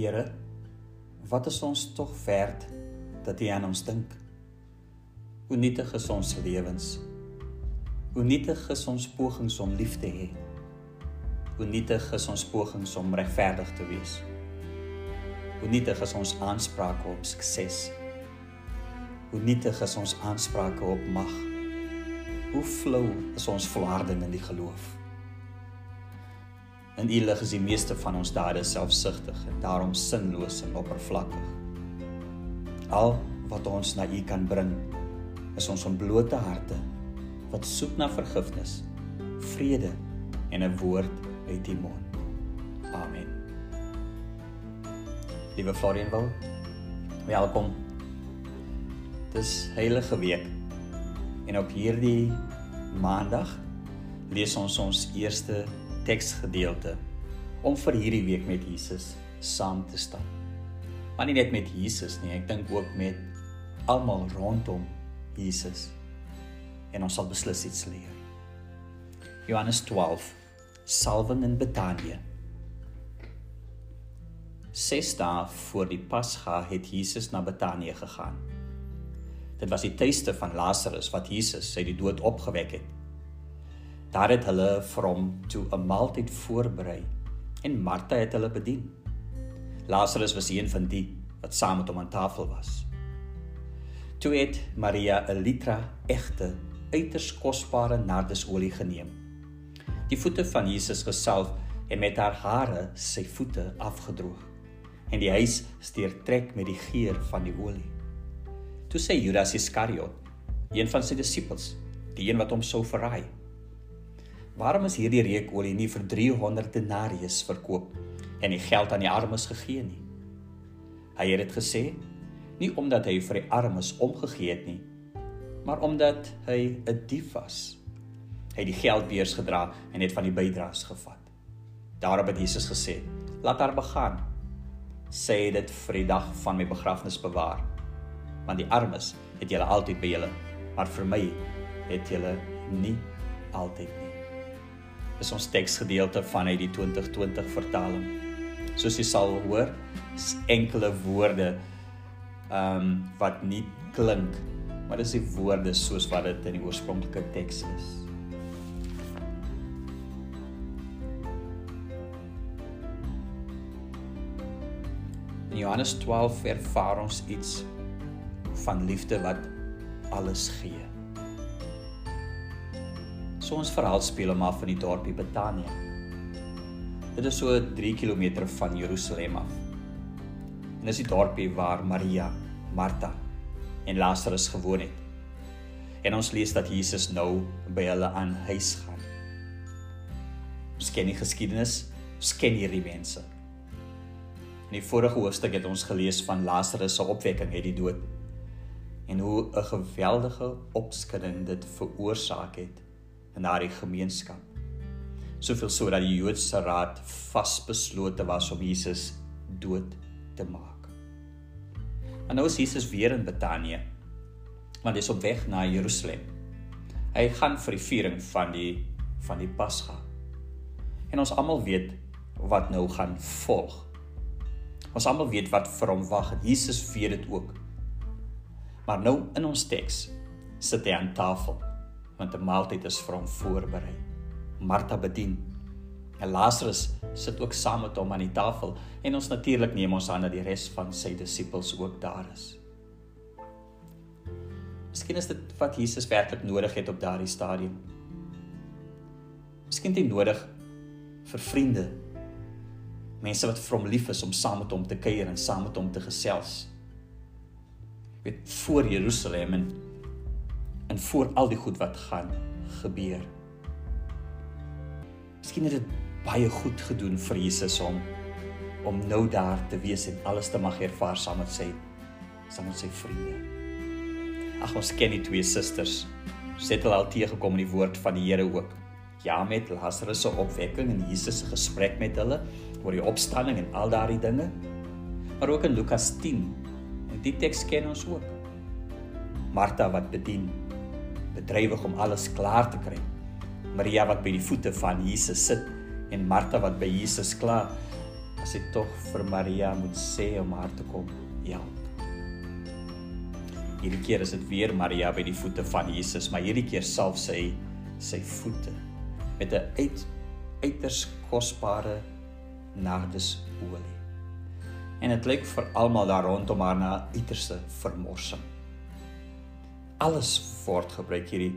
Here, wat is ons tog werd dat U aan ons dink? Hoe nietig is ons lewens? Hoe nietig is ons pogings om lief te hê? Hoe nietig is ons pogings om regverdig te wees? Hoe nietig is ons aansprake op sukses? Hoe nietig is ons aansprake op mag? Hoe flou is ons volharding in die geloof? In U lig is die meeste van ons dade selfsugtig en daarom sinloos en oppervlakkig. Al wat ons na U kan bring, is ons ontblote harte wat soek na vergifnis, vrede en 'n woord uit U mond. Amen. Liewe Florian wil, welkom. Dis heilige week. En op hierdie maandag lees ons ons eerste teksgedeelte om vir hierdie week met Jesus saam te stap. Maar nie net met Jesus nie, ek dink ook met almal rondom Jesus. En ons sal beslis iets leer. Johannes 12 Salwing in Betanië. Ses dae voor die Pasga het Jesus na Betanië gegaan. Dit was die tuiste van Lazarus wat Jesus uit die dood opgewek het. Daar het hulle vir hom toe 'n maaltyd voorberei en Martha het hulle bedien. Lazarus was een van die wat saam met hom aan tafel was. Toe het Maria 'n litra egte, uiters kosbare nardesolie geneem. Die voete van Jesus gesalf en met haar hare sy voete afgedroog. En die huis steur trek met die geur van die olie. Toe sê Judas Iskariot, een van sy disippels, die een wat hom sou verraai, Waarom is hierdie reukolie nie vir 300 denarius verkoop en die geld aan die armes gegee nie? Hy het dit gesê nie omdat hy vir die armes omgegee het nie, maar omdat hy 'n dief was. Hy het die geldbeurs gedra en het van die bydraes gevat. Daarop het Jesus gesê: "Laat haar begaan. Sê dit vir die dag van my begrafnis bewaar. Want die armes het julle altyd by julle, maar vir my het julle nie altyd nie." Is ons teksgedeelte vanuit die 2020 vertaling. Soos jy sal hoor, is enkele woorde ehm um, wat nie klink, maar dis die woorde soos wat dit in die oorspronklike teks is. In Johannes 12 ervaar ons iets van liefde wat alles gee. So ons verhaal speel hom af in die dorpie Betanië. Dit is so 3 km van Jerusalem af. En dis die dorpie waar Maria, Martha en Lazarus gewoon het. En ons lees dat Jesus nou by hulle aan huis gaan. Ons ken die geskiedenis, ons ken hierdie mense. In die vorige hoofstuk het ons gelees van Lazarus se opwekking uit die dood en hoe 'n geweldige opskudding dit veroorsaak het in daardie gemeenskap. Soveel so dat die Joodse raad vasbeslote was om Jesus dood te maak. En nou is Jesus weer in Betanië. Want hy is op weg na Jerusalem. Hy gaan vir die viering van die van die Pasga. En ons almal weet wat nou gaan volg. Ons almal weet wat vir hom wag. Jesus weet dit ook. Maar nou in ons teks sit hy aan tafel want 'n maaltyd is vir hom voorberei. Martha bedien. En Lazarus sit ook saam met hom aan die tafel en ons natuurlik neem ons aan dat die res van sy disippels ook daar is. Miskien is dit wat Jesus werklik nodig het op daardie stadium. Miskien het hy nodig vir vriende, mense wat vir hom lief is om saam met hom te kuier en saam met hom te gesels. Weet voor Jerusalem en en voor al die goed wat gaan gebeur. Miskien het dit baie goed gedoen vir Jesus om om nou daar te wees en alles te mag ervaar saam met sy saam met sy vriende. Ag ons ken die twee susters. Ons het al teëgekom in die woord van die Here ook. Ja met Lazarus se opwekking en Jesus se gesprek met hulle oor die opstanding en al daardie dinge. Maar ook in Lukas 10. En die teks ken ons ook. Martha wat bedien bedrywig om alles klaar te kry. Maria wat by die voete van Jesus sit en Martha wat by Jesus klaar as hy tog vir Maria moet sê om haar te kom help. Hierdie keer is dit weer Maria by die voete van Jesus, maar hierdie keer salf sy sy voete met 'n uit uiters kosbare nardesolie. En dit lyk vir almal daar rondom haar na uiterste vermorsing. Alles word gebruik hierdie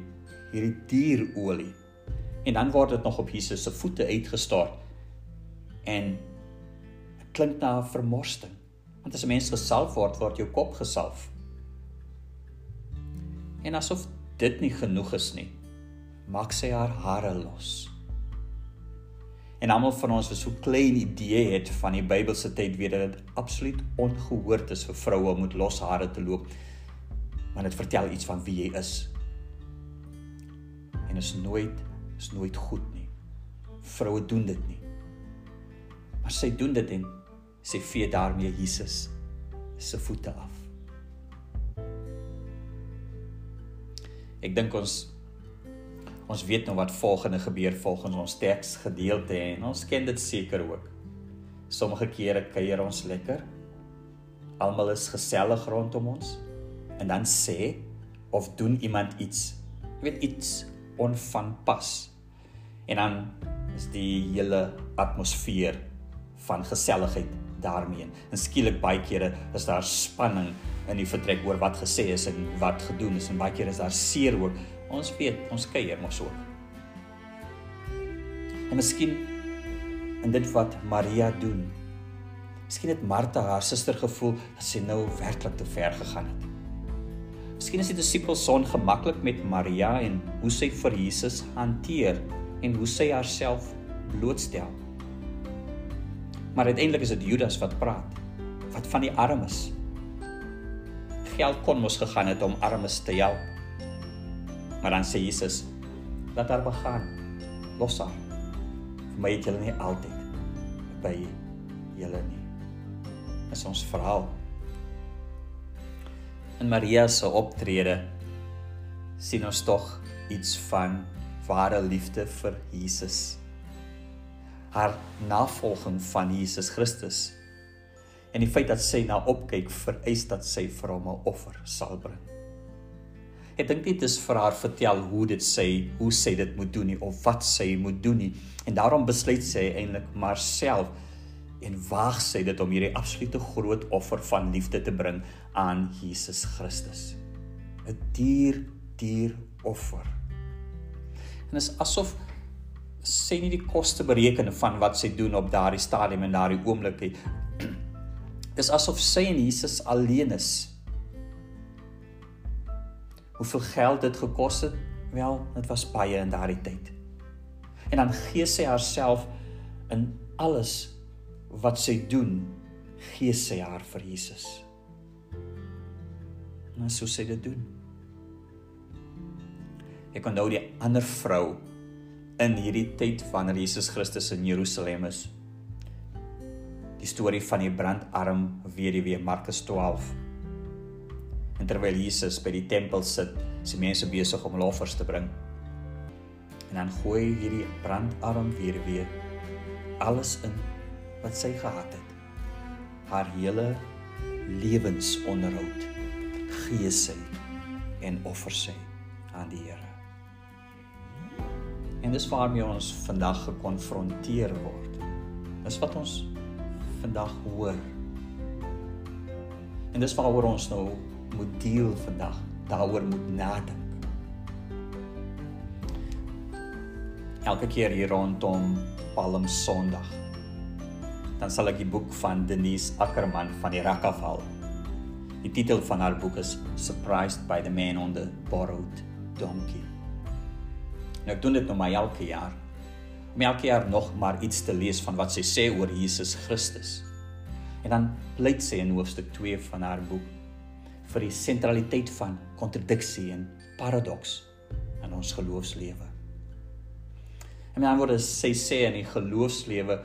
hierdie dierolie. En dan word dit nog op Jesus se voete uitgestort. En dit klink na 'n vermorsting. Want as 'n mens gesalf word, word jou kop gesalf. En asof dit nie genoeg is nie, maak sy haar hare los. En almal van ons wat so klein idee het van die Bybelse tyd weet dat dit absoluut ongehoord is vir vroue om met los hare te loop. Maar dit vertel iets van wie jy is. En is nooit is nooit goed nie. Vroue doen dit nie. Maar sy doen dit en sy vee daarmee Jesus se voete af. Ek dink ons ons weet nou wat volgende gebeur volgens ons teks gedeelte en ons ken dit seker ook. Sommige kere kuier ons lekker. Almal is gesellig rondom ons en dan sê of doen iemand iets, jy weet iets onvanpas. En dan is die hele atmosfeer van geselligheid daarmee. En skielik baie kere is daar spanning in die vertrek oor wat gesê is en wat gedoen is en baie kere is daar seer ook. Ons weet, ons kuier mos ook. En miskien in dit wat Maria doen. Miskien het Martha haar suster gevoel dat sy nou werklik te ver gegaan het. Miskien is die disippels son gemaklik met Maria en hoe sy vir Jesus hanteer en hoe sy haarself blootstel. Maar uiteindelik is dit Judas wat praat. Wat van die armes? Geld kon mos gegaan het om armes te help. Maar dan sê Jesus: "Laat haar begaan. Los haar. Vir my het julle nie altyd by julle nie." Is ons verhaal. In Maria se optrede sien ons tog iets van ware liefde vir Jesus haar navolging van Jesus Christus. En die feit dat sy na opkyk vereis dat sy vir hom 'n offer sal bring. Ek dink dit is vir haar vertel hoe dit sê, hoe sy dit moet doen nie of wat sy moet doen nie. En daarom besluit sy eintlik maar self en waag sy dit om hierdie absolute groot offer van liefde te bring aan Jesus Christus. 'n Dier, dier offer. En is asof sê nie die koste bereken van wat sy doen op daardie stadium en daardie oomblik nie. Dis asof sy en Jesus alleen is. Hoeveel geld dit gekos het? Wel, dit was baie in daardie tyd. En dan gee sy haarself in alles wat sy doen, gee sy haar vir Jesus. En so sê dit doen. Ek onthou die ander vrou in hierdie tyd wanneer Jesus Christus in Jerusalem is. Die storie van die brandarm weduwee Markus 12. En terwyl Jesus by die tempel sit, is die mense besig om offers te bring. En dan gooi hierdie brandarm weduwee alles in wat sy gehad het. Haar hele lewensonderhoud gee sy en offer sy aan die Here. En dis waarmee ons vandag gekonfronteer word. Dis wat ons vandag hoor. En dis waaroor ons nou moet deel vandag, daaroor moet nadink. Elke keer hier rondom Palm Sondag dan sal ek die boek van Denise Ackerman van die Rakafal. Die titel van haar boek is Surprised by the Man on the Borrowed Donkey. Nou ek doen dit nou maar elke jaar. Om elke jaar nog maar iets te lees van wat sy sê oor Jesus Christus. En dan pleit sy in hoofstuk 2 van haar boek vir die sentraliteit van kontradiksie en paradoks in ons geloofslewe. En met ander woorde sy sê in die geloofslewe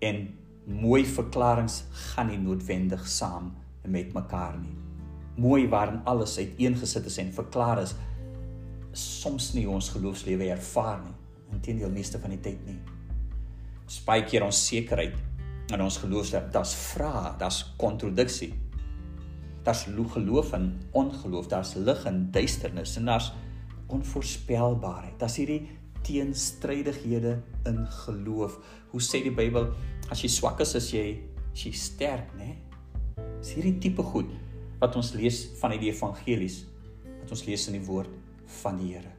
en mooi verklaringe gaan nie noodwendig saam met mekaar nie. Mooi waarin alles uiteengesit is en verklaar is soms nie ons geloofslewe ervaar nie. Inteendeel meeste van die tyd nie. Spyt keer ons sekerheid in ons geloof dat daar's vrae, daar's kontradiksie. Daar's geloof en ongeloof, daar's lig en duisternis en daar's onvoorspelbaarheid. Daar's hierdie teenstrydighede in geloof. Hoe sê die Bybel, as jy swak is, is jy as jy sterk, né? Dis hierdie tipe goed wat ons lees van die evangelies, wat ons lees in die woord van die Here.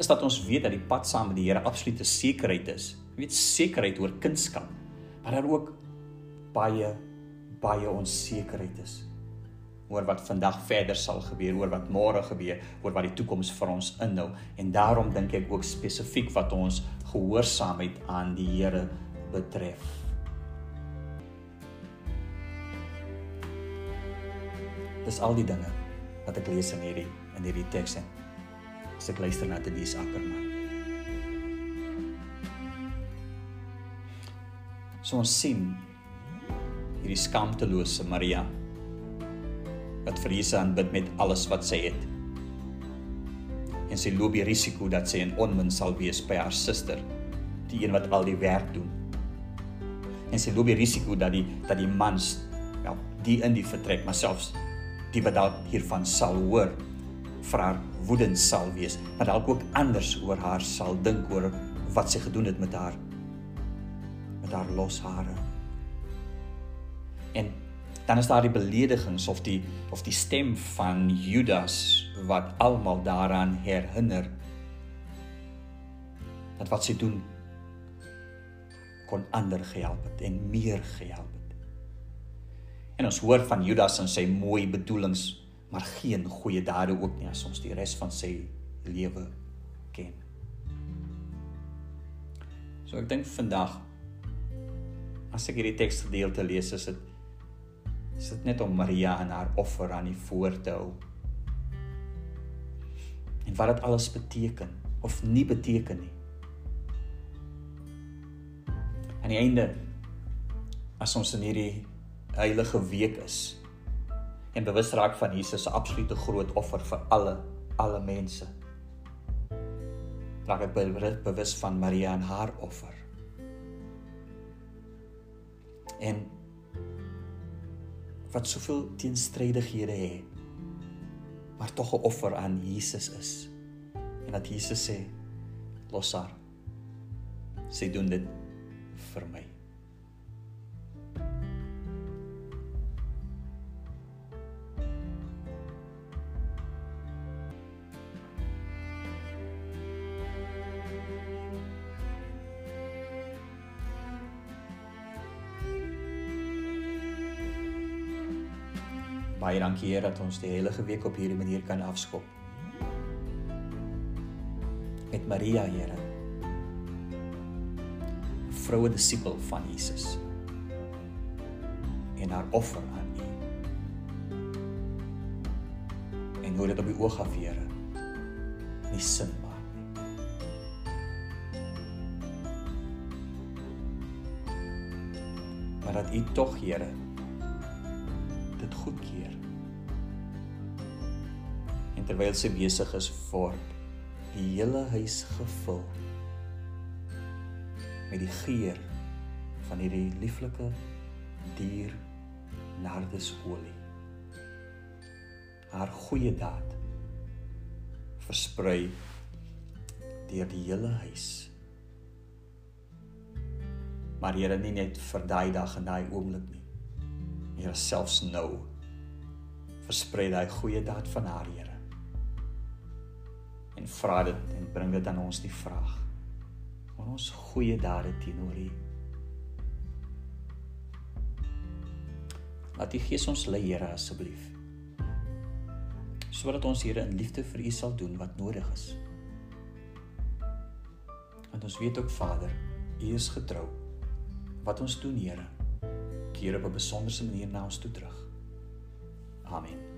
Is dat ons weet dat die pad saam met die Here absolute sekerheid is. Jy weet sekerheid oor kunskap, maar daar ook baie baie onsekerheid is oor wat vandag verder sal gebeur, oor wat môre gebeur, oor wat die toekoms vir ons inhou. En daarom dink ek ook spesifiek wat ons gehoorsaamheid aan die Here betref. Dis al die dinge wat ek lees in hierdie in hierdie teks en as ek luister na dit dis Ackerman. So ons sien hierdie skaamtelose Maria wat vir Jesus aanbid met alles wat sy het. En sy loop die risiko dat sy 'n onmin sal wees by haar suster, die een wat al die werk doen. En sy loop die risiko dat die dat die mans ja, die in die vertrek, maar selfs die wat dalk hiervan sal hoor, vir haar woedend sal wees, maar dalk ook anders oor haar sal dink oor wat sy gedoen het met haar met haar los hare. En dan is daar die beledigings of die of die stem van Judas wat almal daaraan herinner dat wat sy doen kon ander gehelp het en meer gehelp het. En ons hoor van Judas en sy mooi bedoelings, maar geen goeie dade ook nie as ons die res van sy lewe ken. So ek dink vandag as ek hierdie teksgedeelte lees, is dit is dit net om Maria en haar offer aan die voor te hou. En wat dit alles beteken of nie beteken nie. Aan die einde as ons in hierdie heilige week is en bewus raak van Jesus se absolute groot offer vir alle alle mense. Raak ek bewus van Maria en haar offer. En wat soveel teenstrydighede het maar tog 'n offer aan Jesus is. En dat Jesus sê los haar. Sy doen dit vir my Baie dankie Here dat ons die heilige week op hierdie manier kan afskop. Met Maria, Here. Vroue disipel van Jesus. En haar offer aan U. En hoe dit op die oog af, Here. Nie sin maak nie. Maar dat U tog, Here, dit goedkeur. En terwyl sy besig is word die hele huis gevul met die geur van hierdie lieflike dier nardesolie. Haar goeie daad versprei deur die hele huis. Maar Here nie net vir daai dag en daai oomblik nie. Here selfs nou versprei daai goeie daad van haar Here. En vra dit en bring dit aan ons die vraag. Wat ons goeie dade teenoor U. Laat U Gees ons lei Here asseblief. Sodat ons Here in liefde vir U sal doen wat nodig is. Want ons weet ook Vader, U is getrou. Wat ons doen Here keer op 'n besonderse manier na ons toe terug. Amen.